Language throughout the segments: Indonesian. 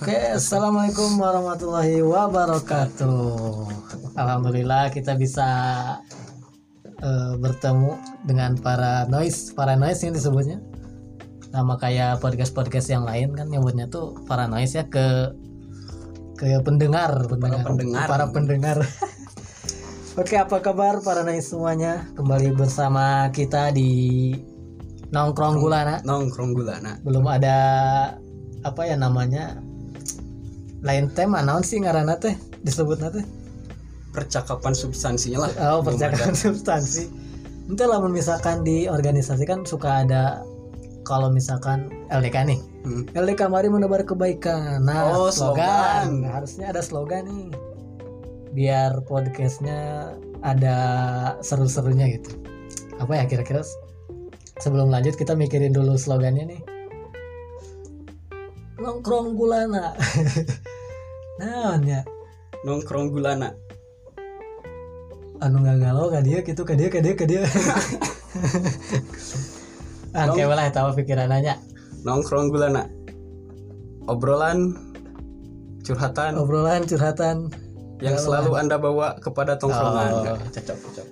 Oke, assalamualaikum warahmatullahi wabarakatuh. Alhamdulillah kita bisa eh, bertemu dengan para noise, para noise yang disebutnya. Nama kayak podcast podcast yang lain kan nyebutnya tuh para noise ya ke ke pendengar, pendengar, pendengar. para pendengar. Oke, apa kabar para noise semuanya? Kembali bersama kita di nongkrong gulana. nongkrong gulana belum ada apa ya namanya lain tema naon sih ngaranna teh? Disebut teh? Percakapan substansinya lah. Oh percakapan substansi. Itu lah misalkan di organisasi kan suka ada kalau misalkan LDK nih. Hmm. LDK mari menebar kebaikan. Nah Oh, slogan. slogan. harusnya ada slogan nih. Biar podcastnya ada seru-serunya gitu. Apa ya kira-kira? Sebelum lanjut kita mikirin dulu slogannya nih. Nongkrong gulana naonnya nongkrong gulana. Anu nggak galau ka dia gitu ka dia ka dia ka dia. Ah Nong- kayak lah tahu pikirannya nongkrong gulana. Obrolan curhatan. Obrolan curhatan. Yang selalu anda bawa kepada tongkrongan. Oh. cocok cocok.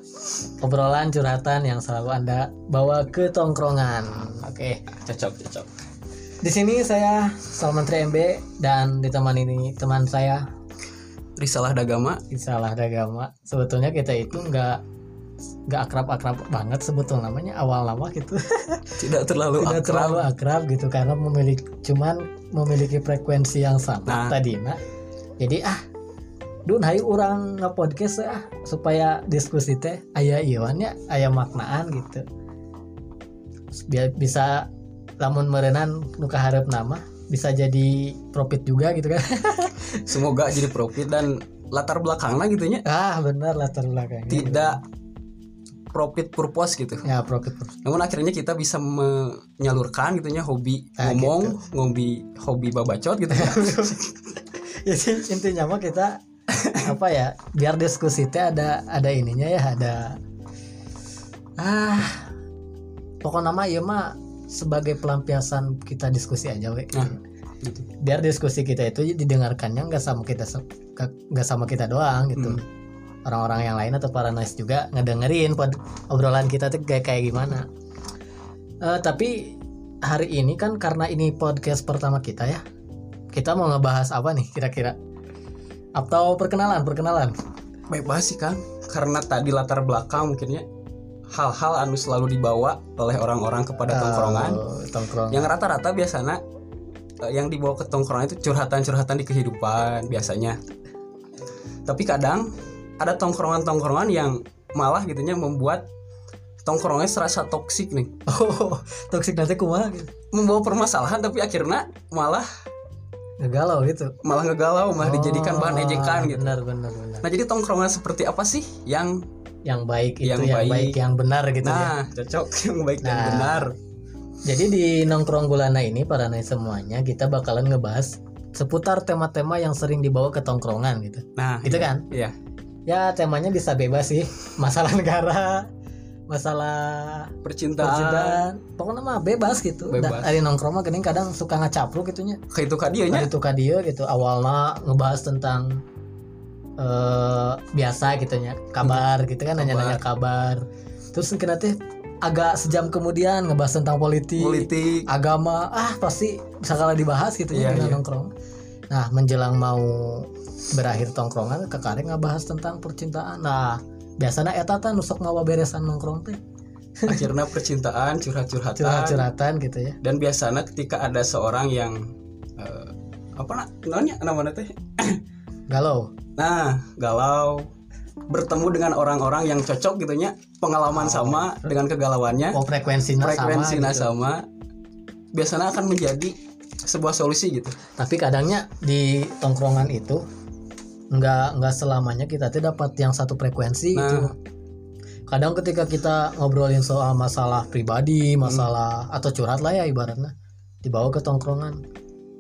Obrolan curhatan yang selalu anda bawa ke tongkrongan. Oke cocok cocok di sini saya Salman MB dan ditemani ini teman saya. Risalah dagama. Isalah Dagama. Sebetulnya kita itu nggak nggak akrab-akrab banget sebetulnya. Namanya awal lama gitu. Tidak terlalu tidak akrab terlalu akrab. gitu karena memiliki cuman memiliki frekuensi yang sama Nah. tadi nah jadi ah dun hayu orang nge-podcast ah supaya diskusi teh aya iwannya aya maknaan gitu. Biar bisa lamun merenan nuka harap nama bisa jadi profit juga gitu kan. Semoga jadi profit dan latar belakangnya gitunya ah benar latar belakangnya. Tidak profit purpose gitu. Ya profit profit. namun akhirnya kita bisa menyalurkan gitunya hobi Ah, ngomong ngobi hobi babacot gitu ya. Jadi intinya mah kita apa ya biar diskusi teh ada ada ininya ya ada ah pokok nama ya mah sebagai pelampiasan kita diskusi aja we. Nah. gitu. biar diskusi kita itu didengarkannya nggak sama kita nggak sama kita doang gitu. Hmm. orang-orang yang lain atau para nice juga ngedengerin pod obrolan kita tuh kayak kayak gimana. Eh, tapi hari ini kan karena ini podcast pertama kita ya kita mau ngebahas apa nih kira-kira? Atau perkenalan perkenalan? Bebas sih kan karena tadi latar belakang mungkinnya hal-hal anu selalu dibawa oleh orang-orang kepada tongkrongan. Oh, tongkrongan. Yang rata-rata biasanya eh, yang dibawa ke tongkrongan itu curhatan-curhatan di kehidupan biasanya. Tapi kadang ada tongkrongan-tongkrongan yang malah gitunya membuat tongkrongannya serasa toksik nih. Oh toxic nanti kumaha gitu? Membawa permasalahan tapi akhirnya malah ngegalau gitu? malah ngegalau malah dijadikan bahan Oh, ejekan gitu. benar benar benar. Nah jadi tongkrongan seperti apa sih yang yang baik itu yang, Yang baik. baik. yang benar gitu ya nah cocok yang baik dan Nah. benar Jadi di nongkrong gulana ini para nih semuanya kita bakalan ngebahas seputar tema-tema yang sering dibawa ke tongkrongan gitu. nah Gitu kan? iya Ya temanya bisa bebas sih. Masalah negara, masalah percintaan, percintaan. Pokoknya mah bebas gitu. Bebas. Da- Dari nongkrong mah gini kadang suka ngacapluk gitunya. kayak itu kadianya Itu ka dia gitu. Awalnya ngebahas tentang eh biasa gitu nya. Kabar gitu kan nanya-nanya kabar. Terus mungkin nanti agak sejam kemudian ngebahas tentang politik politik. agama. Ah pasti bisa kalah dibahas gitu ya dengan iya. nongkrong. Nah menjelang mau berakhir tongkrongan kekareng ngebahas tentang percintaan. Nah biasanya eta teh nusuk ngawa beresan nongkrong teh. Akhirnya percintaan curhat-curhatan. Curhat-curhatan gitu ya. Dan biasanya ketika ada seorang yang eh, apa nak namanya namanya teh galau? Nah galau. Bertemu dengan orang-orang yang cocok gitunya pengalaman sama dengan kegalauannya. Oh frekuensinya frekuensi sama gitu. sama. Biasanya akan menjadi sebuah solusi gitu. Tapi kadangnya di tongkrongan itu nggak nggak selamanya kita tuh dapat yang satu frekuensi Nah. gitu. Kadang ketika kita ngobrolin soal masalah pribadi masalah atau curhat lah ya ibaratnya dibawa ke tongkrongan.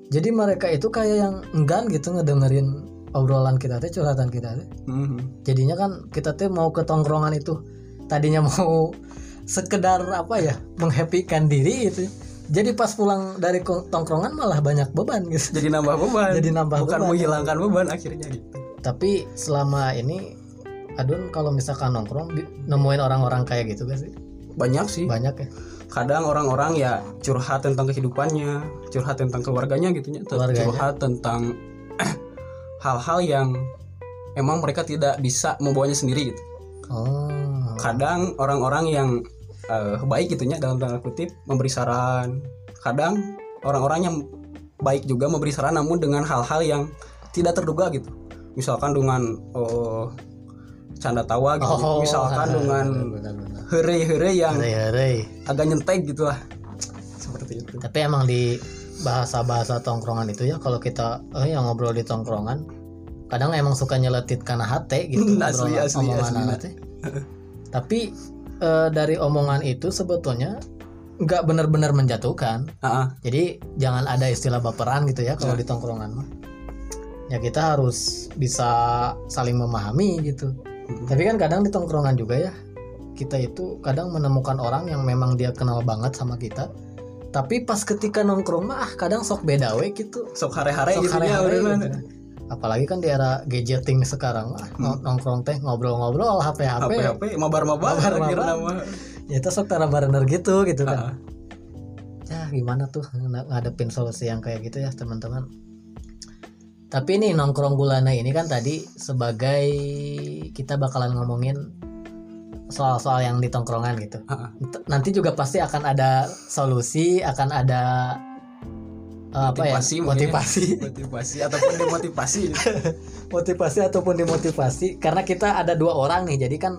Jadi mereka itu kayak yang enggan gitu ngedengerin obrolan kita teh curhatan kita teh. Mhm. jadinya kan kita tuh mau ke tongkrongan itu tadinya mau sekedar apa ya menghappykan diri itu. Jadi pas pulang dari tongkrongan malah banyak beban gitu. Jadi nambah beban. Jadi nambah bukan beban. menghilangkan beban akhirnya gitu. Tapi selama ini Adun kalau misalkan nongkrong nemuin orang-orang kayak gitu gak sih? Banyak sih. Banyak ya? Kadang orang-orang ya curhat tentang kehidupannya curhat tentang keluarganya gitu ya curhat tentang hal-hal yang emang mereka tidak bisa membawanya sendiri gitu. Oh. Kadang orang-orang yang eh, baik gitunya dalam tanda kutip memberi saran. Kadang orang-orang yang baik juga memberi saran namun dengan hal-hal yang tidak terduga gitu. Misalkan dengan oh, canda tawa gitu. Oh. Misalkan dengan benar-benar here-here yang Hari-hari. agak nyentek gitu lah seperti itu. Tapi emang di bahasa-bahasa tongkrongan itu ya kalau kita eh yang ngobrol di tongkrongan kadang emang suka nyeletit karena hati gitu Asli, asli, omongan asli. teh. tapi eh, dari omongan itu sebetulnya nggak benar-benar menjatuhkan ah. jadi jangan ada istilah baperan gitu ya kalau Ya. di tongkrongan mah ya kita harus bisa saling memahami gitu Mm-mm. tapi kan kadang di tongkrongan juga ya kita itu kadang menemukan orang yang memang dia kenal banget sama kita tapi pas ketika nongkrong mah ah, kadang sok beda we gitu. Sok hare-hare Sok gitu ya hare-hare udah, gitu. apalagi kan di era gadgeting sekarang ah, Hmm. nongkrong teh ngobrol-ngobrol HP HP, HP mabar-mabar akhirnya mah. Ya itu sok tara barener gitu gitu Ah, ah. kan ya gimana tuh ng- ngadepin solusi yang kayak gitu ya teman-teman. Tapi nih nongkrong gulana ini kan tadi sebagai kita bakalan ngomongin soal-soal yang di tongkrongan gitu. Nanti juga pasti akan ada solusi akan ada eh, apa ya Motivasi mungkin. motivasi. Motivasi ataupun demotivasi. Motivasi ataupun dimotivasi karena kita ada dua orang nih jadi kan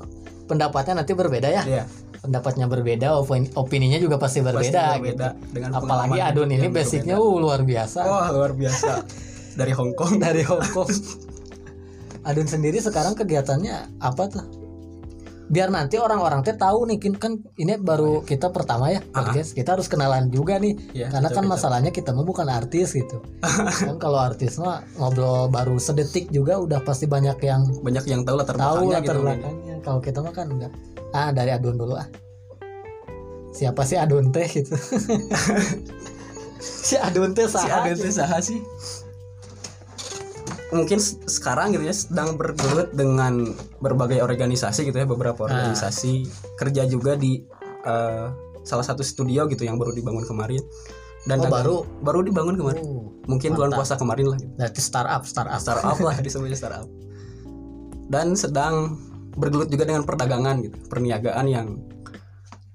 pendapatnya nanti berbeda ya. Iya, pendapatnya berbeda opini- opininya juga pasti pasti berbeda, berbeda gitu. dengan apalagi Adun ini basicnya berbeda. uh, luar biasa. Wah luar biasa. Dari Hong Kong. Dari Hongkong Adun sendiri sekarang kegiatannya apa tuh biar nanti orang-orang teh tahu nih kan ini baru kita pertama ya podcast. Kita harus kenalan juga nih Iya, karena kan betul, masalahnya kita mah bukan artis gitu. Kan kalau artis mah ngobrol baru sedetik juga udah pasti banyak yang banyak yang tahu latar tahu latar gitu belakangnya. Kalau kita mah kan enggak. Ah dari Adun dulu ah. Siapa sih Adun teh gitu? Si Adun teh si saha Adun teh saha sih mungkin sekarang gitu ya sedang bergelut dengan berbagai organisasi gitu ya beberapa Ah. organisasi kerja juga di eh, salah satu studio gitu yang baru dibangun kemarin dan Oh, baru? baru dibangun kemarin Oh, mungkin bulan puasa kemarin lah gitu. berarti startup startup startup lah disebutnya startup dan sedang bergelut juga dengan perdagangan gitu perniagaan yang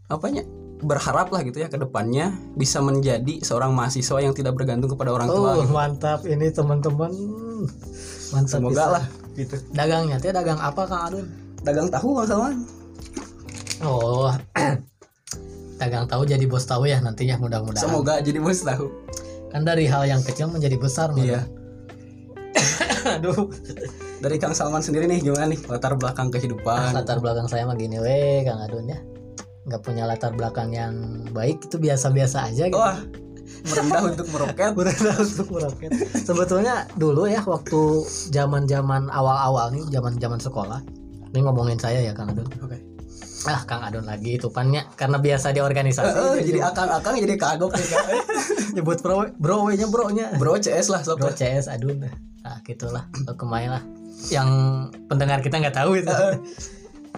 apanya berharap lah gitu ya ke depannya bisa menjadi seorang mahasiswa yang tidak bergantung kepada orang tua Oh gitu. mantap ini teman-teman mantap semoga bisa. lah gitu. Dagangnya teh dagang apa Kang Adun? Dagang tahu bang Salman oh dagang tahu jadi bos tahu ya nantinya mudah-mudahan. Semoga jadi bos tahu. Kan dari hal yang kecil menjadi besar Mas. iya. Aduh. Dari Kang Salman sendiri nih gimana nih? Latar belakang kehidupan. Latar belakang saya mah gini weh Kang Adun ya. Nggak punya latar belakang yang baik itu biasa-biasa aja gitu. Wah merendah untuk meroket. Berendah untuk meroket. Sebetulnya dulu ya waktu zaman-zaman awal-awal nih zaman-zaman sekolah ini ngomongin saya ya Kang Adun. Oke. Ah Kang Adun lagi itu pannya. Karena biasa di organisasi eh, gitu, jadi akang-akang jadi kagok nih Kak. nyebut bro bro nya bro nya bro CS lah sok bro. CS Adun nah gitulah kemain lah. Yang pendengar kita nggak tahu itu.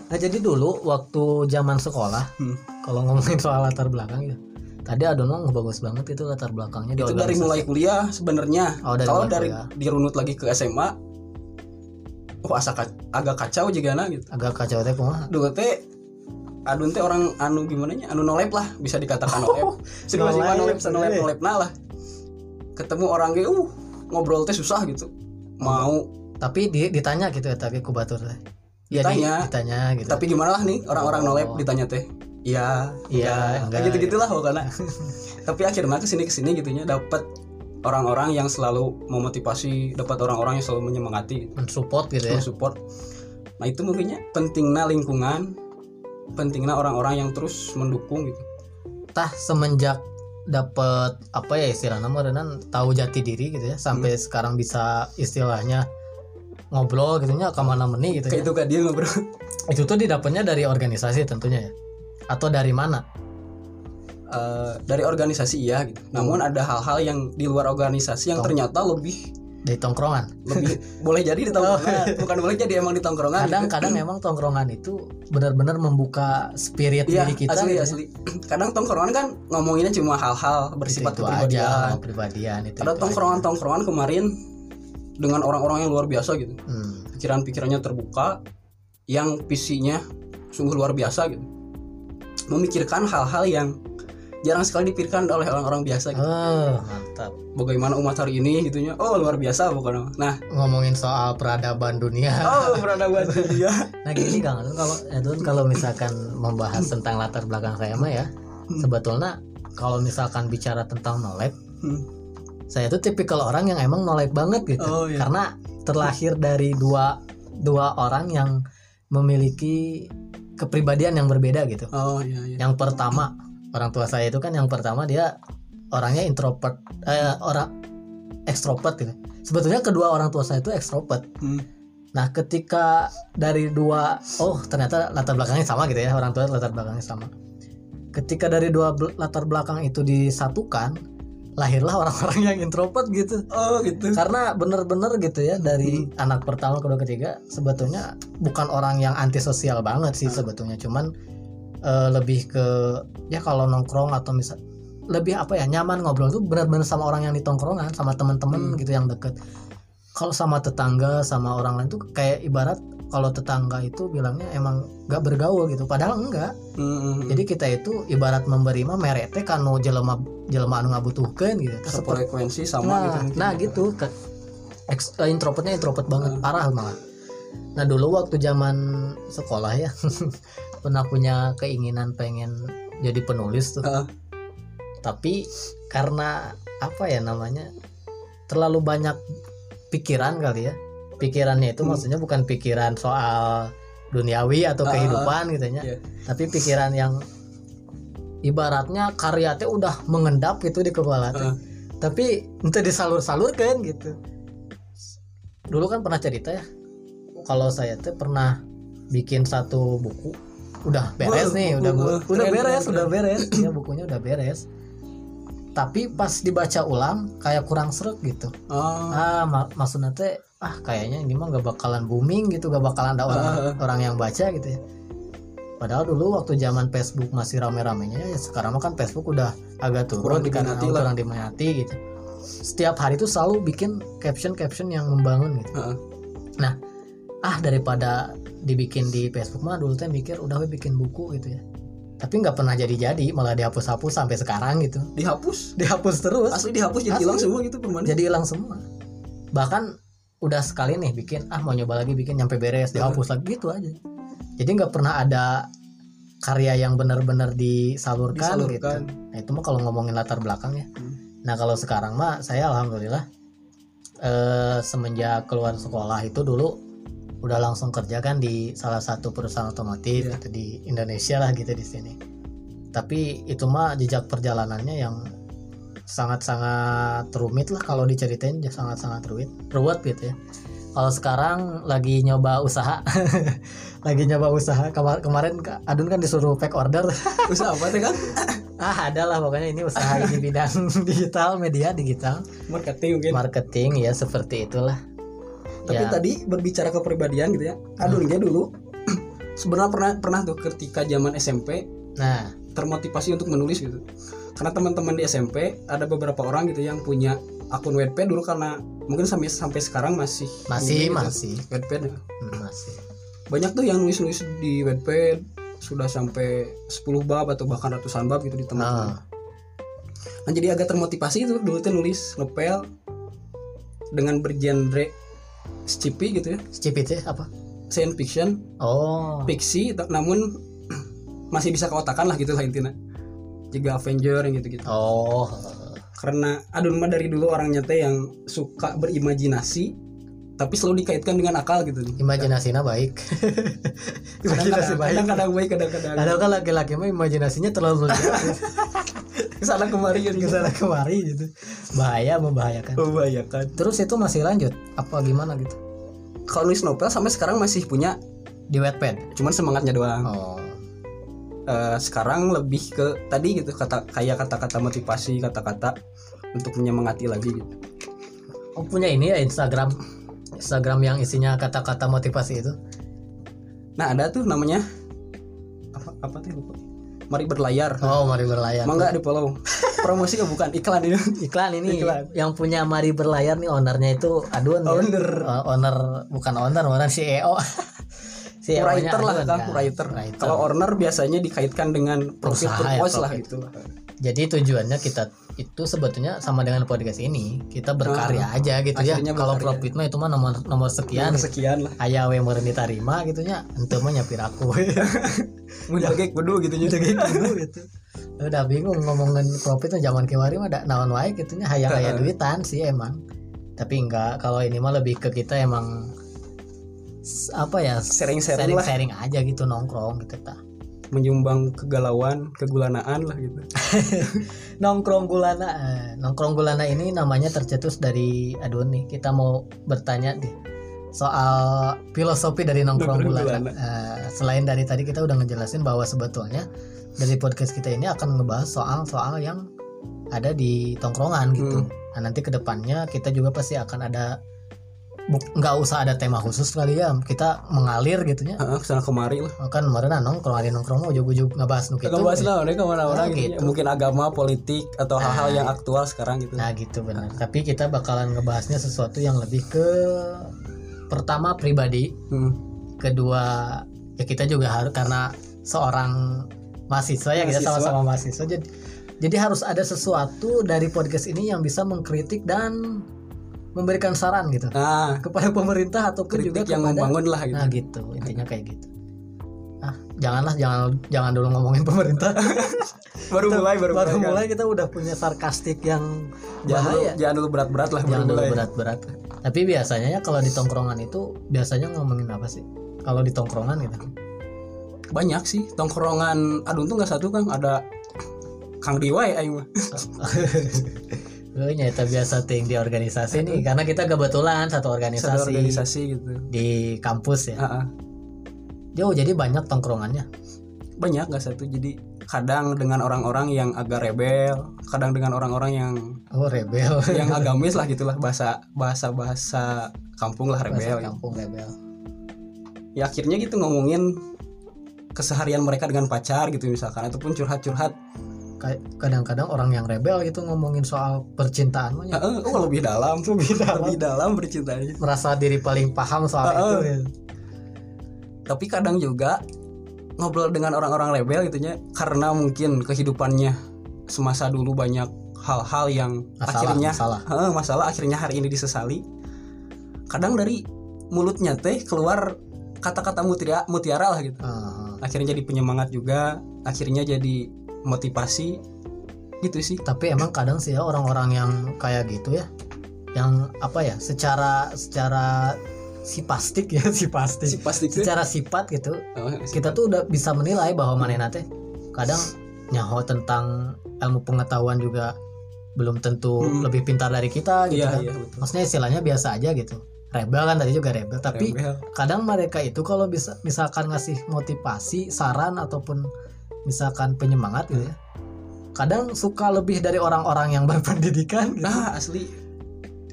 Nah jadi dulu waktu zaman sekolah Hmm. kalau ngomongin soal latar belakang ya tadi mah bagus banget itu latar belakangnya itu dari mulai kuliah sebenarnya. Oh, dari kalau dari kuliah. dirunut lagi ke SMA oh asa ka- agak kacau juga nah gitu. Agak kacau teh kumaha? Dulu teh adun teh orang anu gimana nya? Anu nolep lah bisa dikatakan nolep. Sih masih nolep nolep nolep. nah lah. Ketemu orang ge uh ngobrol teh susah gitu. Mau. Tapi di, ditanya gitu ya tapi ku batur teh. Ya, di- Ditanya. ditanya gitu. Tapi gimana lah nih orang-orang Oh. nolep ditanya teh iya Iya, enggak. gitu gitulah pokoknya. Tapi akhirnya ke sini ke sini gitunya dapat orang-orang yang selalu memotivasi dapat orang-orang yang selalu menyemangati mensupport gitu ya. Support nah itu mungkinnya pentingnya lingkungan pentingnya orang-orang yang terus mendukung gitu. Tah semenjak dapat apa ya istilahnya meureunnan tahu jati diri gitu ya sampai Hmm. sekarang bisa istilahnya ngobrol gitu nya ke mana meni gitu kayak ya. itu kak dia ngobrol. Itu tuh didapatnya dari organisasi tentunya ya atau dari mana eh, dari organisasi iya gitu namun ada hal-hal yang di luar organisasi yang ternyata lebih Dari tongkrongan. lebih boleh jadi di tongkrongan bukan boleh jadi emang di tongkrongan gitu. Kadang-kadang emang tongkrongan itu benar-benar membuka spirit Iya diri kita asli gitu ya. asli kadang tongkrongan kan ngomonginnya cuma hal-hal bersifat itu, itu aja kepribadian kepribadian itu. ada tongkrongan-tongkrongan kemarin dengan orang-orang yang luar biasa gitu. Hmm. pikiran-pikirannya terbuka yang visinya sungguh luar biasa gitu memikirkan hal-hal yang jarang sekali dipikirkan oleh orang-orang biasa gitu. Oh, mantap. bagaimana umat hari ini gitunya oh luar biasa pokoknya nah Ngomongin soal peradaban dunia. oh peradaban dia Nah gini Kang, kalau Edun kalau misalkan membahas tentang latar belakang saya mah ya, sebetulnya kalau misalkan bicara tentang knowledge, Hmm. saya tuh tipikal orang yang emang knowledge banget gitu. Oh, iya. Karena terlahir dari dua dua orang yang memiliki kepribadian yang berbeda gitu. oh iya iya Yang pertama, orang tua saya itu kan yang pertama dia orangnya introvert, eh, orang ekstrovert gitu. Sebetulnya kedua orang tua saya itu ekstrovert. Hmm. Nah, ketika dari dua, oh ternyata latar belakangnya sama gitu ya, orang tua latar belakangnya sama. Ketika dari dua latar belakang itu disatukan, lahirlah orang-orang yang introvert gitu. oh gitu. Karena bener-bener gitu ya, dari anak pertama, kedua, ketiga, sebetulnya bukan orang yang antisosial banget sih sebetulnya, cuman eh, lebih ke ya kalau nongkrong atau misal lebih apa ya nyaman ngobrol tuh benar-benar sama orang yang di tongkrongan, sama teman-teman gitu yang deket. Kalau sama tetangga, sama orang lain tuh kayak ibarat kalau tetangga itu bilangnya emang gak bergaul gitu, padahal enggak. Hmm, hmm. Jadi kita itu ibarat memberi mah merete kanu jelema jelema anu ngabutuhkeun gitu. Seperti sefrekuensi sama nah, gitu mungkin. nah gitu ke ex- eh, introvertnya introvert banget parah malah nah dulu waktu zaman sekolah ya pernah punya keinginan pengen jadi penulis tuh Heeh. tapi karena apa ya namanya terlalu banyak pikiran kali ya pikirannya itu Hmm. maksudnya bukan pikiran soal duniawi atau Ah, kehidupan gitu ya iya. tapi pikiran yang ibaratnya karya teh udah mengendap gitu di kepala teh. Heeh. tapi itu disalur-salurkan gitu dulu kan pernah cerita ya kalau saya tuh pernah bikin satu buku udah beres nih buku, udah bu- udah beres keren, udah beres ya bukunya udah beres tapi pas dibaca ulang kayak kurang seret gitu oh ah ma maksudnya teh ah kayaknya ini mah gak bakalan booming gitu gak bakalan ada orang orang yang baca gitu ya. Padahal dulu waktu zaman Facebook masih rame-ramenya ya sekarang mah kan Facebook udah agak turun Kurang diminati lah. kurang diminati gitu. Setiap hari tuh selalu bikin caption-caption yang membangun gitu. Heeh. ah daripada dibikin di Facebook mah dulu teh mikir udah we bikin buku gitu ya. Tapi nggak pernah jadi-jadi malah dihapus-hapus sampai sekarang gitu. Dihapus? Dihapus terus. Asli dihapus jadi hilang semua gitu permanen. Jadi hilang semua. Bahkan udah sekali nih bikin ah mau nyoba lagi bikin nyampe beres dihapus lagi gitu aja jadi nggak pernah ada karya yang benar-benar disalurkan, gitu Disalurkan. nah itu mah kalau ngomongin latar belakang ya Hmm. nah kalau sekarang mah saya alhamdulillah eh, semenjak keluar sekolah itu dulu udah langsung kerja kan di salah satu perusahaan otomotif Iya. gitu di Indonesia lah gitu di sini tapi itu mah jejak perjalanannya yang sangat-sangat rumit lah kalau diceritain ya sangat-sangat rumit ruwet gitu ya. Kalau sekarang lagi nyoba usaha lagi nyoba usaha. Kemar- kemarin Adun kan disuruh pack order. Usaha apa kan ah ada lah pokoknya ini usaha di bidang digital media digital. Marketing mungkin. Marketing ya seperti itulah. Tapi Ya. tadi berbicara kepribadian gitu ya aduh dia dulu sebenarnya pernah pernah tuh ketika zaman SMP nah. termotivasi untuk menulis gitu karena teman-teman di SMP ada beberapa orang gitu yang punya akun Wattpad dulu karena mungkin sampai sampai sekarang masih masih gitu, masih. Wattpad. Ya. Hmm, masih. Banyak tuh yang nulis-nulis di Wattpad sudah sampai 10 bab atau bahkan ratusan bab gitu di teman-teman. Ah, Nah, jadi agak termotivasi itu dulu tuh nulis ngepel dengan bergenre scipi gitu ya. Cipit ya apa? Science fiction. Oh. Fiksi namun masih bisa keotakan lah gitu lah intinya juga Avenger yang gitu gitu oh. Karena adun mah dari dulu orangnya teh yang suka berimajinasi tapi selalu dikaitkan dengan akal gitu. Imajinasinya baik. Imajinasi kadang-kadang baik. kadang-kadang baik kadang-kadang. Ada kan laki-laki mah imajinasinya terlalu berlebihan ke sana kemari gitu. Ke sana kemari gitu. Bahaya membahayakan. Membahayakan. Terus itu masih lanjut? Apa gimana gitu? Kalau nulis novel sampai sekarang masih punya di Wattpad cuman semangatnya doang. Oh eh, sekarang lebih ke tadi gitu kata kayak kata-kata motivasi kata-kata untuk menyemangati lagi gitu. Oh punya ini ya Instagram. Instagram yang isinya kata-kata motivasi itu. Nah ada tuh namanya. Apa apa tuh lupa. Mari berlayar. Oh mari berlayar. Emang nggak di follow promosi ke bukan iklan ini. Iklan ini Iklan. yang punya mari berlayar nih ownernya itu Adun ya? Owner. Oh, owner bukan owner owner CEO -nya writer lah kan kan? writer Writer. kalau owner biasanya dikaitkan dengan profit Usaha ya, purpose lah gitu Jadi tujuannya kita itu sebetulnya sama dengan podcast ini kita berkarya aja gitu ya. Kalau profit mah itu mah nomor nomor sekian. Nomor sekian lah Aya we meureun ditarima gitu nya. Henteu mah nyapir aku. mau jaga kudu gitu nya gitu. Udah bingung ngomongin profit mah zaman kemarin mah naon wae gitu nya hayang aya duitan sih emang. Tapi enggak kalau ini mah lebih ke kita emang apa ya Sharing-sharing lah. sharing aja gitu nongkrong gitu tah. menyumbang kegalauan kegulanaan lah gitu nongkrong gulana eh, nongkrong gulana ini namanya tercetus dari aduh nih kita mau bertanya deh soal filosofi dari nongkrong gulana. Eh, selain dari tadi kita udah ngejelasin bahwa sebetulnya dari podcast kita ini akan ngebahas soal-soal yang ada di tongkrongan gitu Hmm. nah nanti ke depannya kita juga pasti akan ada nggak usah ada tema khusus kali ya kita mengalir gitu ya Heeh, ke sana kemari lah kan kemarin nongkrong ada nongkrong mau ujug-ujug ngebahas nu kita kitu. bahas lah mereka Ah, mana-mana gitu. ya. gitu. mungkin agama politik atau hal-hal Ah. yang aktual sekarang gitu Nah gitu benar. Tapi kita bakalan ngebahasnya sesuatu yang lebih ke pertama pribadi, Hmm. kedua ya kita juga harus karena seorang mahasiswa ya kita sama-sama mahasiswa jadi jadi harus ada sesuatu dari podcast ini yang bisa mengkritik dan memberikan saran gitu. Nah kepada pemerintah ataupun juga yang kepada membangun lah gitu. Nah gitu. Intinya kayak gitu. Ah janganlah jangan jangan dulu ngomongin pemerintah. baru Kita- mulai baru, baru mulai, kan. mulai kita udah punya sarkastik yang jangan dulu, bahaya. jangan dulu berat-berat lah jangan dulu berat-berat. Tapi biasanya ya kalau di tongkrongan itu biasanya ngomongin apa sih? Kalau di tongkrongan gitu. Banyak sih. Tongkrongan aduh tuh nggak satu kan ada Kang Diwa ya Lu nyata biasa ting di organisasi nih. Karena kita kebetulan satu organisasi, satu organisasi gitu. di kampus ya. Jauh jadi banyak tongkrongannya. Banyak nggak satu. Jadi kadang dengan orang-orang yang agak rebel kadang dengan orang-orang yang oh rebel. yang agamis lah gitulah bahasa bahasa bahasa kampung lah Bahasa rebel. gitu. kampung rebel. Ya akhirnya gitu ngomongin keseharian mereka dengan pacar gitu misalkan. Ataupun curhat-curhat kadang-kadang orang yang rebel gitu ngomongin soal percintaan mah ya. Oh lebih dalam lebih dalam lebih dalam bercintanya merasa diri paling paham soal Heeh. itu ya. tapi kadang juga ngobrol dengan orang-orang rebel gitunya karena mungkin kehidupannya semasa dulu banyak hal-hal yang Masalah, akhirnya masalah. Heeh, masalah akhirnya hari ini disesali kadang dari mulutnya teh keluar kata-kata mutiara, mutiara lah gitu Ah, akhirnya jadi penyemangat juga akhirnya jadi motivasi gitu sih. Tapi emang kadang sih ya orang-orang yang kayak gitu ya yang apa ya secara secara sipastik ya sipastik. Si pasti tuh secara sifat gitu Oh, kita tuh udah bisa menilai bahwa manehna teh kadang nyaho tentang ilmu pengetahuan juga belum tentu Hmm. lebih pintar dari kita gitu iya kan. iya betul. Maksudnya istilahnya biasa aja gitu. Rebel kan tadi juga rebel. Tapi Rebel. kadang mereka itu kalau bisa misalkan ngasih motivasi saran ataupun misalkan penyemangat gitu ya. Kadang suka lebih dari orang-orang yang berpendidikan gitu. nah asli.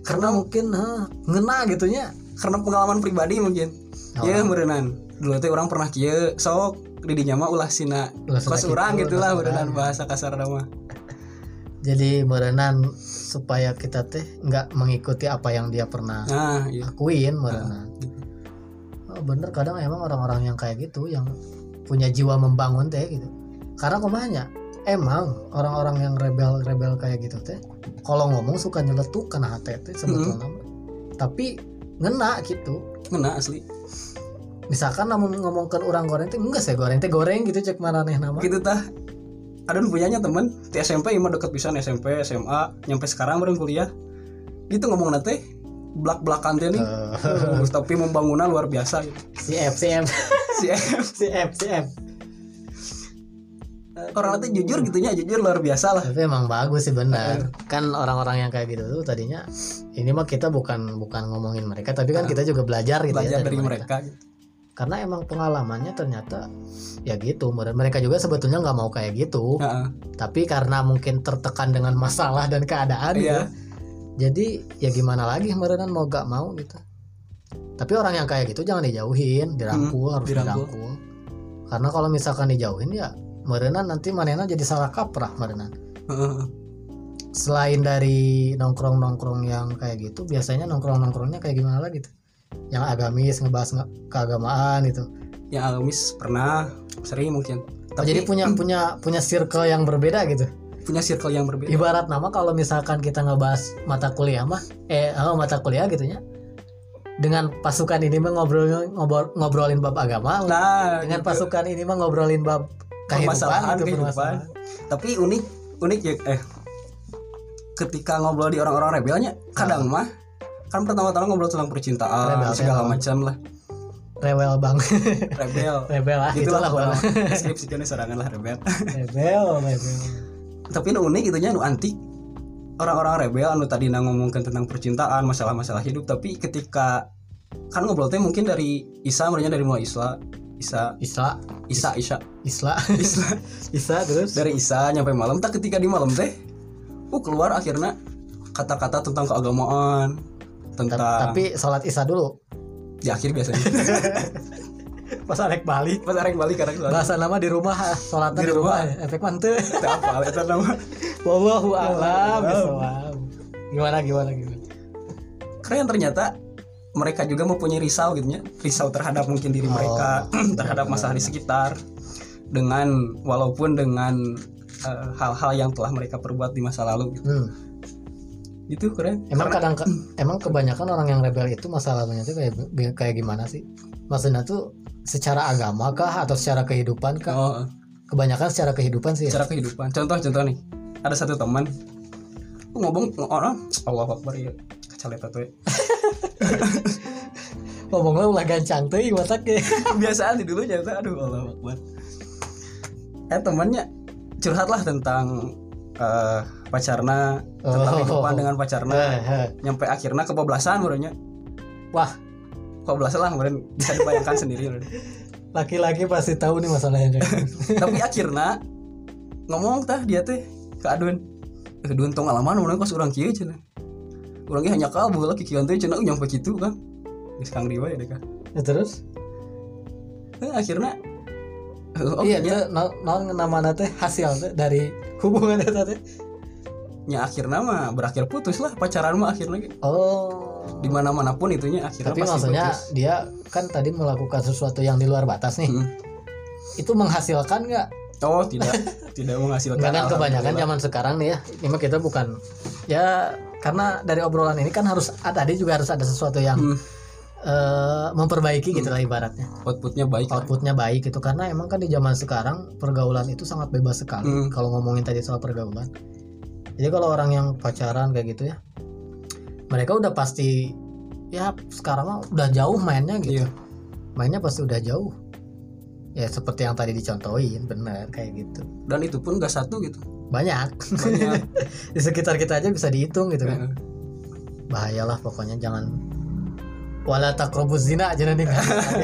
Karena mungkin heh, ngena gitunya. Karena pengalaman pribadi mungkin. Oh. ya merenan dulu teh orang pernah kieu sok di dinya mah ulah sina. Kos urang kitu, gitulah merenan urang. bahasa kasar nama. Jadi merenan supaya kita teh nggak mengikuti apa yang dia pernah nah iya. lakuin merenan gitu. oh, bener kadang emang orang-orang yang kayak gitu yang punya jiwa membangun teh gitu karena kumanya emang orang-orang yang rebel-rebel kayak gitu teh kalau ngomong suka nyeletuk kena hati teh sebetulnya. Tapi ngena gitu. Ngena asli. Misalkan namun ngomongkan orang goreng teh enggak sih goreng teh goreng gitu cek mana nih nama. Gitu tah. Ada punyanya temen di SMP emang deket pisan SMP SMA nyampe sekarang baru kuliah. Gitu ngomong nanti belak belakan teh nih. Uh, tapi membangunan luar biasa. Gitu. si F. Si F. Si F si F si F orang nanti jujur gitunya jujur luar biasa lah. Tapi emang bagus sih benar. Kan orang-orang yang kayak gitu tuh tadinya ini mah kita bukan bukan ngomongin mereka tapi kan kita juga belajar gitu belajar ya dari mereka, gitu. karena emang pengalamannya ternyata ya gitu. Mere- mereka juga sebetulnya nggak mau kayak gitu. Heeh. tapi karena mungkin tertekan dengan masalah dan keadaan Iya. ya jadi ya gimana lagi merenan mau gak mau gitu. Tapi orang yang kayak gitu jangan dijauhin dirangkul harus dirangkul. dirangkul. Karena kalau misalkan dijauhin ya merenan nanti manena jadi salah kaprah merenan selain dari nongkrong nongkrong yang kayak gitu biasanya nongkrong nongkrongnya kayak gimana lagi tuh? Yang agamis ngebahas nge- keagamaan gitu. Yang agamis pernah sering mungkin. Oh, tapi jadi punya punya punya circle yang berbeda gitu? Punya circle yang berbeda. Ibarat nama kalau misalkan kita ngebahas mata kuliah mah eh oh, mata kuliah gitunya dengan pasukan ini mah ngobrol, ngobrol ngobrolin bab agama nah dengan gitu. pasukan ini mah ngobrolin bab Permasalahan gitu kehidupan. permasalahan. tapi unik unik ya eh ketika ngobrol di orang-orang rebelnya kadang mah kan pertama-tama ngobrol tentang percintaan Rebel, segala rebel. macam lah. Rewel bang. Rebel. Rebel lah itulah itulah pokoknya. deskripsinya serangan lah rebel. Rebel rebel. Tapi nu unik itunya nu antik orang-orang rebel anu tadi ngomongkan tentang percintaan masalah-masalah hidup. Tapi ketika kan ngobrol teh mungkin dari Isa merenya dari mulai Isla Isa. Isla Isa Isa. Isla. Isla. Isla terus? Dari Isa nyampe malam. Tak ketika di malam teh uh keluar akhirnya kata-kata tentang keagamaan Ta- tentang tapi sholat Isya dulu. Di akhir biasanya. Pas Alek balik. Pas arek balik karena bahasa nama di rumah sholatnya Di di rumah rumah. efek mantep Teu. Apa eta nama? Wallahu a'lam. Gimana gimana gimana? keren ternyata mereka juga mempunyai risau gitu ya risau terhadap mungkin diri Oh. mereka terhadap masalah di sekitar dengan walaupun dengan eh, hal-hal yang telah mereka perbuat di masa lalu gitu. Hmm. itu keren Emang Karena- kadang emang kebanyakan orang yang rebel itu masalahnya tuh kayak kayak gimana sih? Maksudnya tuh secara agama kah atau secara kehidupan kah? oh, Kebanyakan secara kehidupan sih. Ya? cara kehidupan contoh contoh nih ada satu teman uh, ngomong orang Allah Akbar ya kacaleta tuh ya. Ngomongnya ulah gancang tuh watak ya. kebiasaan di dulu nyata aduh Allah Akbar. Eh temannya curhat lah tentang eh, pacarna tentang Oh. kehidupan dengan pacarna Eh, eh. nyampe akhirnya kebablasan Wah, kebablasan lah kemarin. Bisa dibayangkan sendiri laki-laki pasti tahu nih masalahnya tapi akhirnya ngomong tah dia teh ke adun. Eh adun tong alaman orang kos orang kieu cenah orangnya hanya kabul lah kikian teh cenah uh, nyampe kitu kan geus kang diwa ya deh kan Ya, terus? Eh, akhirnya eh, oh iya, nya, tuh no, no, namanya teh hasil teh dari hubungan itu teh. nya akhirnya mah berakhir putus lah pacaran mah akhirnya Oh. di mana mana pun itunya akhirnya Tapi pasti maksudnya putus. dia kan tadi melakukan sesuatu yang di luar batas nih. Hmm. Itu menghasilkan nggak? oh tidak tidak menghasilkan kan kebanyakan zaman sekarang nih ya. Ini mah kita bukan ya karena dari obrolan ini kan harus ah, tadi juga harus ada sesuatu yang Hmm, eh, memperbaiki gitu lah ibaratnya. outputnya baik. Outputnya baik gitu karena emang kan di zaman sekarang pergaulan itu sangat bebas sekali. Hmm. Kalau ngomongin tadi soal pergaulan. Jadi kalau orang yang pacaran kayak gitu ya, mereka udah pasti ya sekarang mah udah jauh mainnya gitu. Iya. Mainnya pasti udah jauh. Ya seperti yang tadi dicontohin, bener kayak gitu. dan itu pun gak satu gitu Banyak. banyak di sekitar kita aja bisa dihitung gitu kan. Bahayalah pokoknya jangan wala takrobuz zina jangan nih.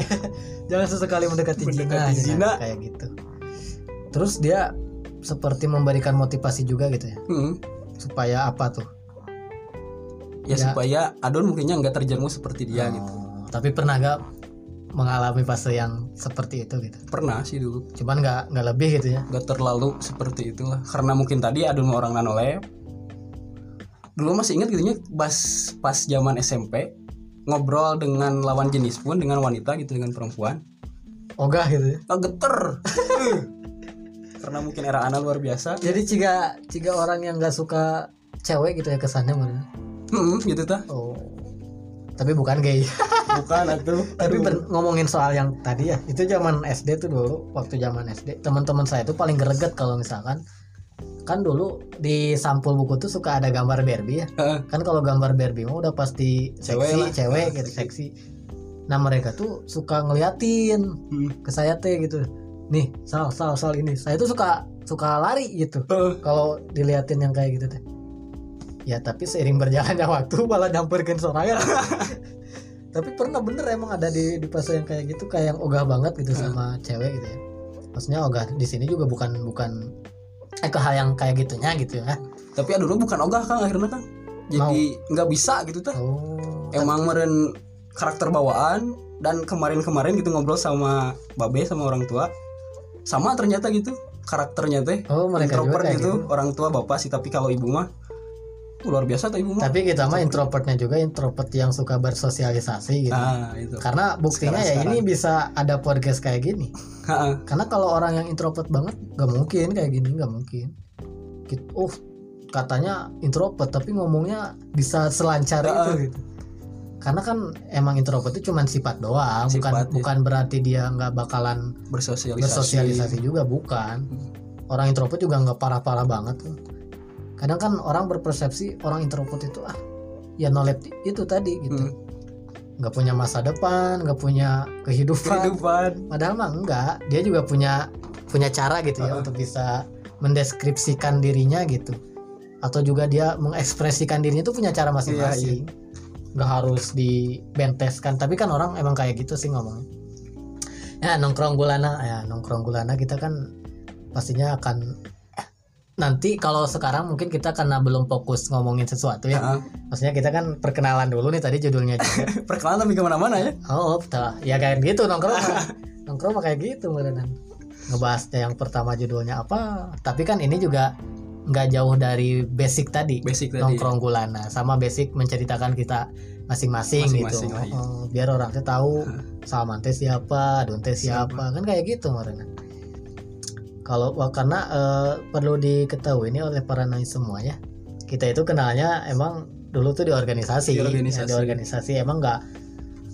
jangan sesekali mendekati, zina, Mendekati gitu, zina. kayak gitu. Terus dia seperti memberikan motivasi juga gitu ya. hmm. Supaya apa tuh? ya, Ya. supaya adon mungkinnya nggak terjerumus seperti dia Oh, gitu Tapi pernah gak mengalami fase yang seperti itu gitu? pernah sih dulu Cuman nggak nggak lebih gitu ya? nggak terlalu seperti itulah karena mungkin tadi mah orang nanolep dulu masih ingat gitunya pas pas zaman SMP ngobrol dengan lawan jenis pun dengan wanita gitu dengan perempuan Ogah gitu ya? ah, geter Eh. karena mungkin era anak luar biasa Jadi jika jika orang yang nggak suka cewek gitu ya kesannya mana? hmm, gitu tah Oh, tapi bukan gay. bukan atuh tapi ben- ngomongin soal yang tadi ya, itu zaman SD tuh dulu, waktu zaman SD, teman-teman saya tuh paling greget kalau misalkan kan dulu di sampul buku tuh suka ada gambar Barbie ya. Kan kalau gambar Barbie mah udah pasti Cewek seksi, lah. cewek gitu, seksi. Nah mereka tuh suka ngeliatin Hmm. ke saya teh gitu. Nih, sal, sal, sal ini. Saya tuh suka suka lari gitu. Kalau diliatin yang kayak gitu teh. Ya tapi seiring berjalannya waktu malah nyamperkin sorangan. tapi pernah bener emang ada di di fase yang kayak gitu kayak yang ogah banget gitu Hmm. sama cewek gitu ya. Maksudnya ogah di sini juga bukan bukan eh ke hal yang kayak gitunya gitu ya. Tapi aduh bukan ogah kang akhirnya kan jadi nggak bisa gitu tuh oh. Emang meren karakter bawaan dan kemarin-kemarin gitu ngobrol sama babe sama orang tua. Sama ternyata gitu karakternya teh. Oh mereka introvert gitu, gitu. orang tua bapak sih. Tapi kalau ibu mah luar biasa tuh ibu mah. Tapi kita mah introvertnya juga introvert yang suka bersosialisasi gitu. Nah itu. Karena buktinya ya Sekarang-sekarang. ini bisa ada podcast kayak gini. Karena kalau orang yang introvert banget nggak mungkin kayak gini nggak mungkin. Gitu oh katanya introvert tapi ngomongnya bisa selancar Heeh. itu gitu. Karena kan emang introvert itu cuma sifat doang bukan Sifat, ya. bukan berarti dia nggak bakalan bersosialisasi, bersosialisasi juga bukan. Orang introvert juga nggak parah-parah banget tuh kadang kan orang berpersepsi orang introvert itu ah ya knowledge itu tadi gitu Hmm. nggak punya masa depan nggak punya kehidupan kehidupan Padahal mah enggak, dia juga punya punya cara gitu ya Heeh. untuk bisa mendeskripsikan dirinya gitu. Atau juga dia mengekspresikan dirinya itu punya cara masing-masing. Nggak harus dibenteskan, tapi kan orang emang kayak gitu sih ngomongnya. Ya nongkrong gulana, ya nongkrong gulana kita kan pastinya akan nanti kalau sekarang mungkin kita karena belum fokus ngomongin sesuatu ya. Ha-ha. Maksudnya kita kan perkenalan dulu nih tadi judulnya juga. perkenalan tapi ke mana-mana ya Oh, betul. Ya kayak gitu nongkrong. nongkrong kayak gitu beneran. Ngebahasnya yang pertama judulnya apa? Tapi kan ini juga nggak jauh dari basic tadi. basic tadi Nongkrong gulana sama basic menceritakan kita masing-masing gitu. Masing-masing lah, iya. Oh, biar orang teh tahu Salman teh siapa, Don teh Siapa. siapa. Kan kayak gitu Marina. Kalau wah, karena eh, perlu diketahui ini oleh para nai semua ya. Kita itu kenalnya emang dulu tuh di organisasi. Di organisasi. Ya, di organisasi emang nggak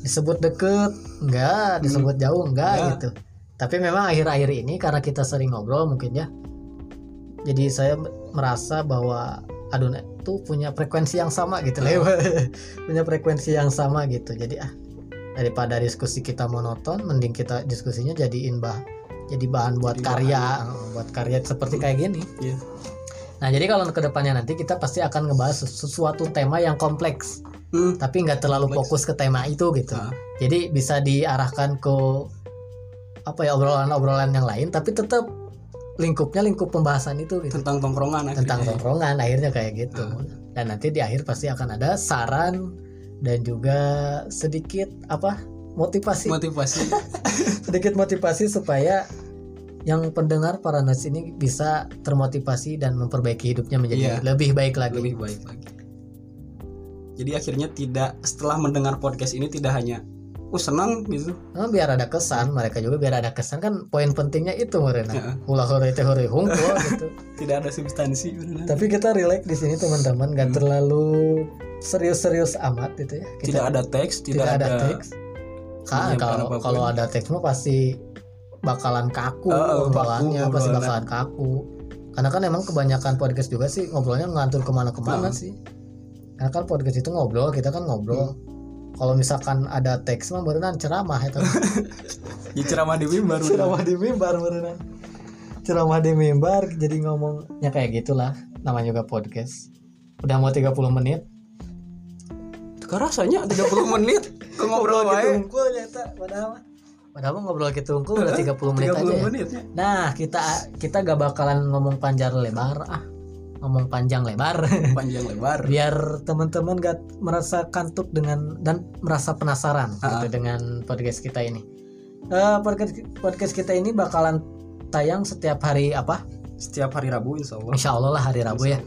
disebut deket, nggak disebut jauh, nggak Nggak. gitu. Tapi memang akhir-akhir ini karena kita sering ngobrol mungkin ya. Jadi saya merasa bahwa Adun tuh punya frekuensi yang sama gitu lah. punya frekuensi yang sama gitu. Jadi ah daripada diskusi kita monoton mending kita diskusinya jadiin bah jadi bahan buat Jadi karya eh, buat karya seperti kayak gini Iya. nah jadi kalau ke depannya nanti kita pasti akan ngebahas sesu- sesuatu tema yang kompleks Hmm. tapi nggak terlalu Kompleks. fokus ke tema itu gitu jadi bisa diarahkan ke apa ya obrolan-obrolan yang lain tapi tetap lingkupnya lingkup pembahasan itu gitu tentang tongkrongan tentang akhirnya. tongkrongan akhirnya kayak gitu dan nanti di akhir pasti akan ada saran dan juga sedikit apa motivasi. Motivasi. Sedikit motivasi supaya yang pendengar para nas ini bisa termotivasi dan memperbaiki hidupnya menjadi Iya. lebih baik lagi. Lebih baik lagi. Jadi akhirnya tidak setelah mendengar podcast ini tidak hanya oh senang gitu. Nah, biar ada kesan mereka juga biar ada kesan. Kan poin pentingnya itu mereka Ya. ulah hore teh hore hungkul gitu. Tidak ada substansi beneran. tapi kita relax di sini teman-teman. Gak Hmm. terlalu serius-serius amat gitu ya. Kita tidak ada teks tidak, tidak ada, ada, teks kan menyiapkan kalau kalau ada mah pasti bakalan kaku oh, obrolannya kaku pasti bakalan kaku karena kan emang kebanyakan podcast juga sih ngobrolnya ngantur ke mana-kemana Oh. sih. Karena kan podcast itu ngobrol kita kan ngobrol. Hmm. kalau misalkan ada teks mah beneran ceramah itu ya ceramah di mimbar ceramah di mimbar beneran ceramah di mimbar jadi ngomongnya kayak gitulah namanya juga podcast. Udah mau 30 menit? Kok rasanya 30 menit ke ngobrol gitu wae unggul nyata padahal mah. padahal mah ngobrol gitu unggul udah 30 menit 30 aja ya menit ya. Nah, kita kita gak bakalan ngomong panjang lebar ah. Ngomong panjang lebar panjang lebar biar teman-teman gak merasa kantuk dengan dan merasa penasaran Ah. gitu dengan podcast kita ini. Eh, podcast podcast kita ini bakalan tayang setiap hari apa? setiap hari Rabu insya Allah Insya Allah lah hari Rabu ya.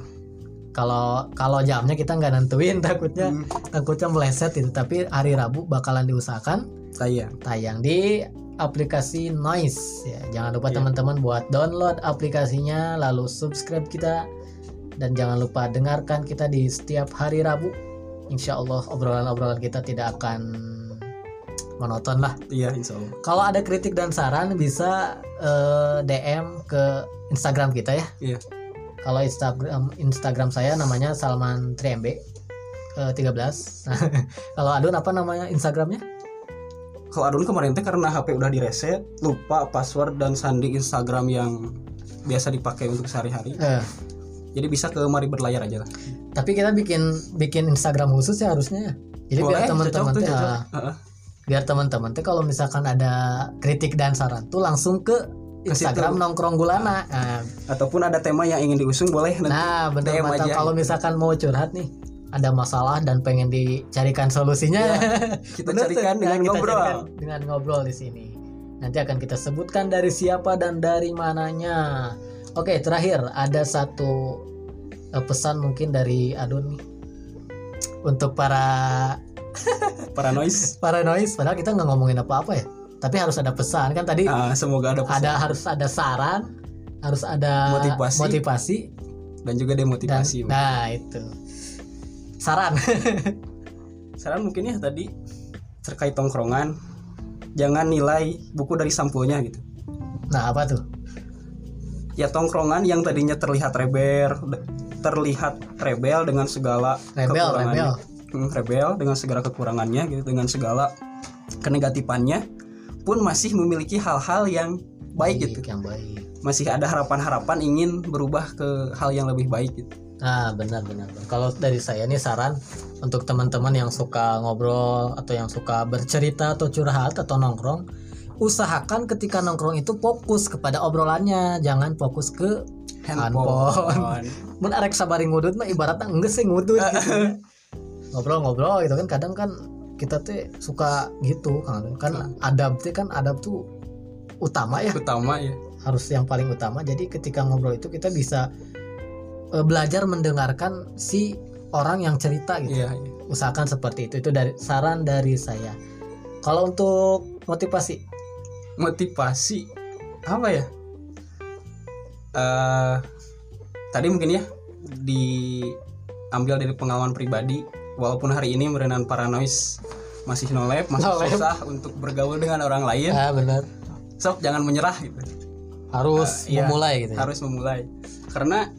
Kalau kalau jamnya kita nggak nentuin takutnya Hmm, takutnya meleset itu tapi hari Rabu bakalan diusahakan tayang tayang di aplikasi Noise ya. Jangan lupa Iya. teman-teman buat download aplikasinya lalu subscribe kita dan jangan lupa dengarkan kita di setiap hari Rabu. Insya Allah obrolan-obrolan kita tidak akan monoton lah. iya insya Allah Kalau ada kritik dan saran bisa eh, DM ke Instagram kita ya. Iya. Kalau Instagram Instagram saya namanya Salman Triembe eh, 13. Kalau Adun apa namanya Instagramnya? kalau Adun kemarin teh karena HP udah direset lupa password dan sandi Instagram yang biasa dipakai untuk sehari-hari Eh, jadi bisa ke mari berlayar aja lah Tapi kita bikin bikin Instagram khusus ya harusnya ya. Jadi biar Boleh, teman-teman teh, cocok. ah, Heeh. biar teman-teman teh kalau misalkan ada kritik dan saran tuh langsung ke Ke situ. Instagram nongkrong gulana. Nah, ataupun ada tema yang ingin diusung boleh nanti nah mantap aja. kalau misalkan mau curhat nih ada masalah dan pengen dicarikan solusinya kita Bener carikan Nah, dengan kita ngobrol. carikan dengan ngobrol di sini. Nanti akan kita sebutkan dari siapa dan dari mananya. Oke terakhir ada satu eh, pesan mungkin dari Adun nih. Untuk para para noise para noise padahal kita nggak ngomongin apa-apa ya tapi harus ada pesan. Kan tadi Ah, semoga ada pesan. ada harus ada saran harus ada Motivasi. motivasi. Dan juga dan demotivasi nah itu. Saran. Saran mungkin ya tadi terkait tongkrongan jangan nilai buku dari sampulnya gitu. Nah apa tuh? Ya tongkrongan yang tadinya terlihat rebel terlihat rebel dengan segala rebel kekurangannya. rebel. Hmm, rebel dengan segala kekurangannya gitu dengan segala kenegatifannya pun masih memiliki hal-hal yang baik gitu. yang baik. Masih ada harapan-harapan ingin berubah ke hal yang lebih baik gitu. Nah, benar benar. Kalau dari saya nih saran untuk teman-teman yang suka ngobrol atau yang suka bercerita atau curhat atau nongkrong, usahakan ketika nongkrong itu fokus kepada obrolannya, jangan fokus ke handphone. Mun arek sabari ngudut mah ibaratnya enggak sih ngudut gitu. Ngobrol-ngobrol gitu kan kadang kan kita tuh suka gitu kan kan adab tuh kan adab tuh utama ya. Utama ya harus yang paling utama. Jadi ketika ngobrol itu kita bisa eh, belajar mendengarkan si orang yang cerita gitu. Iya iya. usahakan seperti itu. Itu dari saran dari saya. Kalau untuk motivasi? Motivasi? Apa ya? Eh tadi mungkin ya diambil dari pengalaman pribadi walaupun hari ini merenan paranoid masih nolep masih Nolep. susah untuk bergaul dengan orang lain ya benar sok jangan menyerah gitu harus iya. memulai gitu ya. harus memulai karena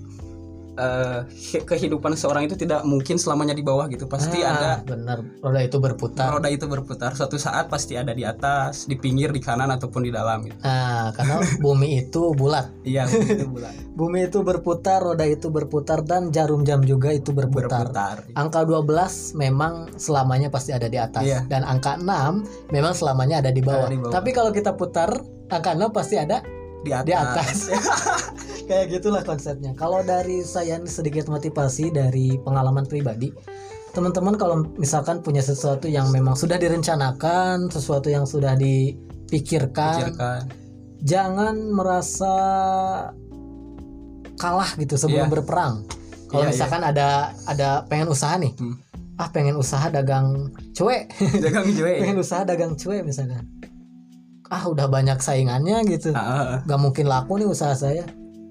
ke- kehidupan seorang itu tidak mungkin selamanya di bawah gitu. Pasti Ah, ada benar. Roda itu berputar. Roda itu berputar. Suatu saat pasti ada di atas di pinggir di kanan ataupun di dalam gitu. Nah karena bumi itu bulat. Iya itu bulan bumi itu berputar roda itu berputar dan jarum jam juga itu berputar. Berputar. Angka 12 memang selamanya pasti ada di atas. Iya. dan angka 6 memang selamanya ada di bawah. Ada di bawah. Tapi kalau kita putar angka 6 pasti ada di atas, di atas. Kayak gitulah konsepnya. Kalau dari saya nih sedikit motivasi dari pengalaman pribadi, teman-teman kalau misalkan punya sesuatu yang memang sudah direncanakan, sesuatu yang sudah dipikirkan, Pikirkan. jangan merasa kalah gitu sebelum Iya. berperang. Kalau Iya, misalkan ada ada pengen usaha nih, Hmm. ah pengen usaha dagang cuek, jagang cuy pengen usaha dagang cuek misalkan, ah udah banyak saingannya gitu, Ah, ah, ah. nggak mungkin laku nih usaha saya,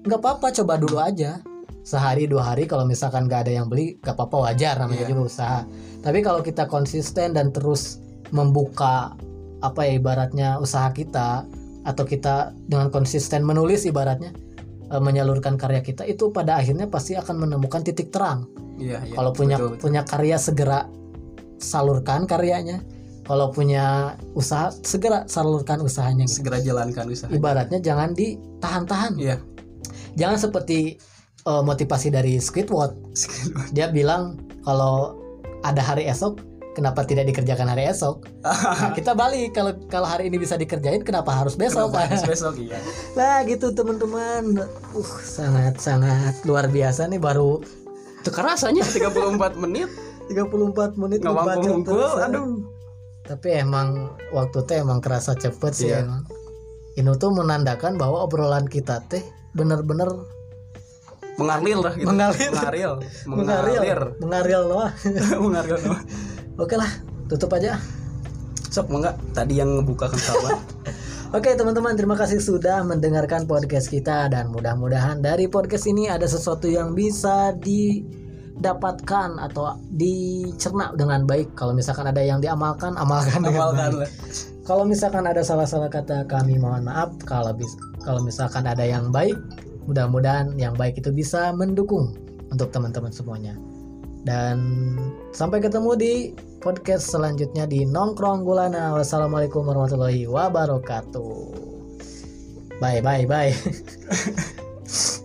nggak apa-apa coba dulu aja, sehari dua hari kalau misalkan nggak ada yang beli, nggak apa-apa wajar namanya Iya. juga usaha. Tapi kalau kita konsisten dan terus membuka apa ya ibaratnya usaha kita atau kita dengan konsisten menulis ibaratnya eh, menyalurkan karya kita itu pada akhirnya pasti akan menemukan titik terang. iya iya Kalau punya betul, betul. punya karya segera salurkan karyanya. Kalau punya usaha segera salurkan usahanya. gitu. segera jalankan usaha Ibaratnya jangan ditahan-tahan. iya Jangan seperti eh, motivasi dari Squidward. Dia bilang kalau ada hari esok, kenapa tidak dikerjakan hari esok? Nah, kita balik kalau kalau hari ini bisa dikerjain, kenapa harus besok? Kenapa harus besok iya Nah gitu teman-teman. Uh sangat sangat luar biasa nih baru itu rasanya 34 menit 34 menit nggak mampu aduh Tapi emang waktu teh emang kerasa cepet sih Iya. emang. Ini tuh menandakan bahwa obrolan kita teh bener-bener mengalir lah gitu Mengalir. mengalir mengalir mengaril loh. mengalir doang. Oke lah, tutup aja. sok enggak tadi yang ngebuka kan sahabat Oke teman-teman terima kasih sudah mendengarkan podcast kita dan mudah-mudahan dari podcast ini ada sesuatu yang bisa didapatkan atau dicerna dengan baik. Kalau misalkan ada yang diamalkan, amalkan dengan amalkan Kalau misalkan ada salah-salah kata kami mohon maaf. Kalau bis kalau misalkan ada yang baik, mudah-mudahan yang baik itu bisa mendukung untuk teman-teman semuanya. Dan sampai ketemu di podcast selanjutnya di Nongkrong Gulana. Wassalamualaikum warahmatullahi wabarakatuh. Bye bye bye.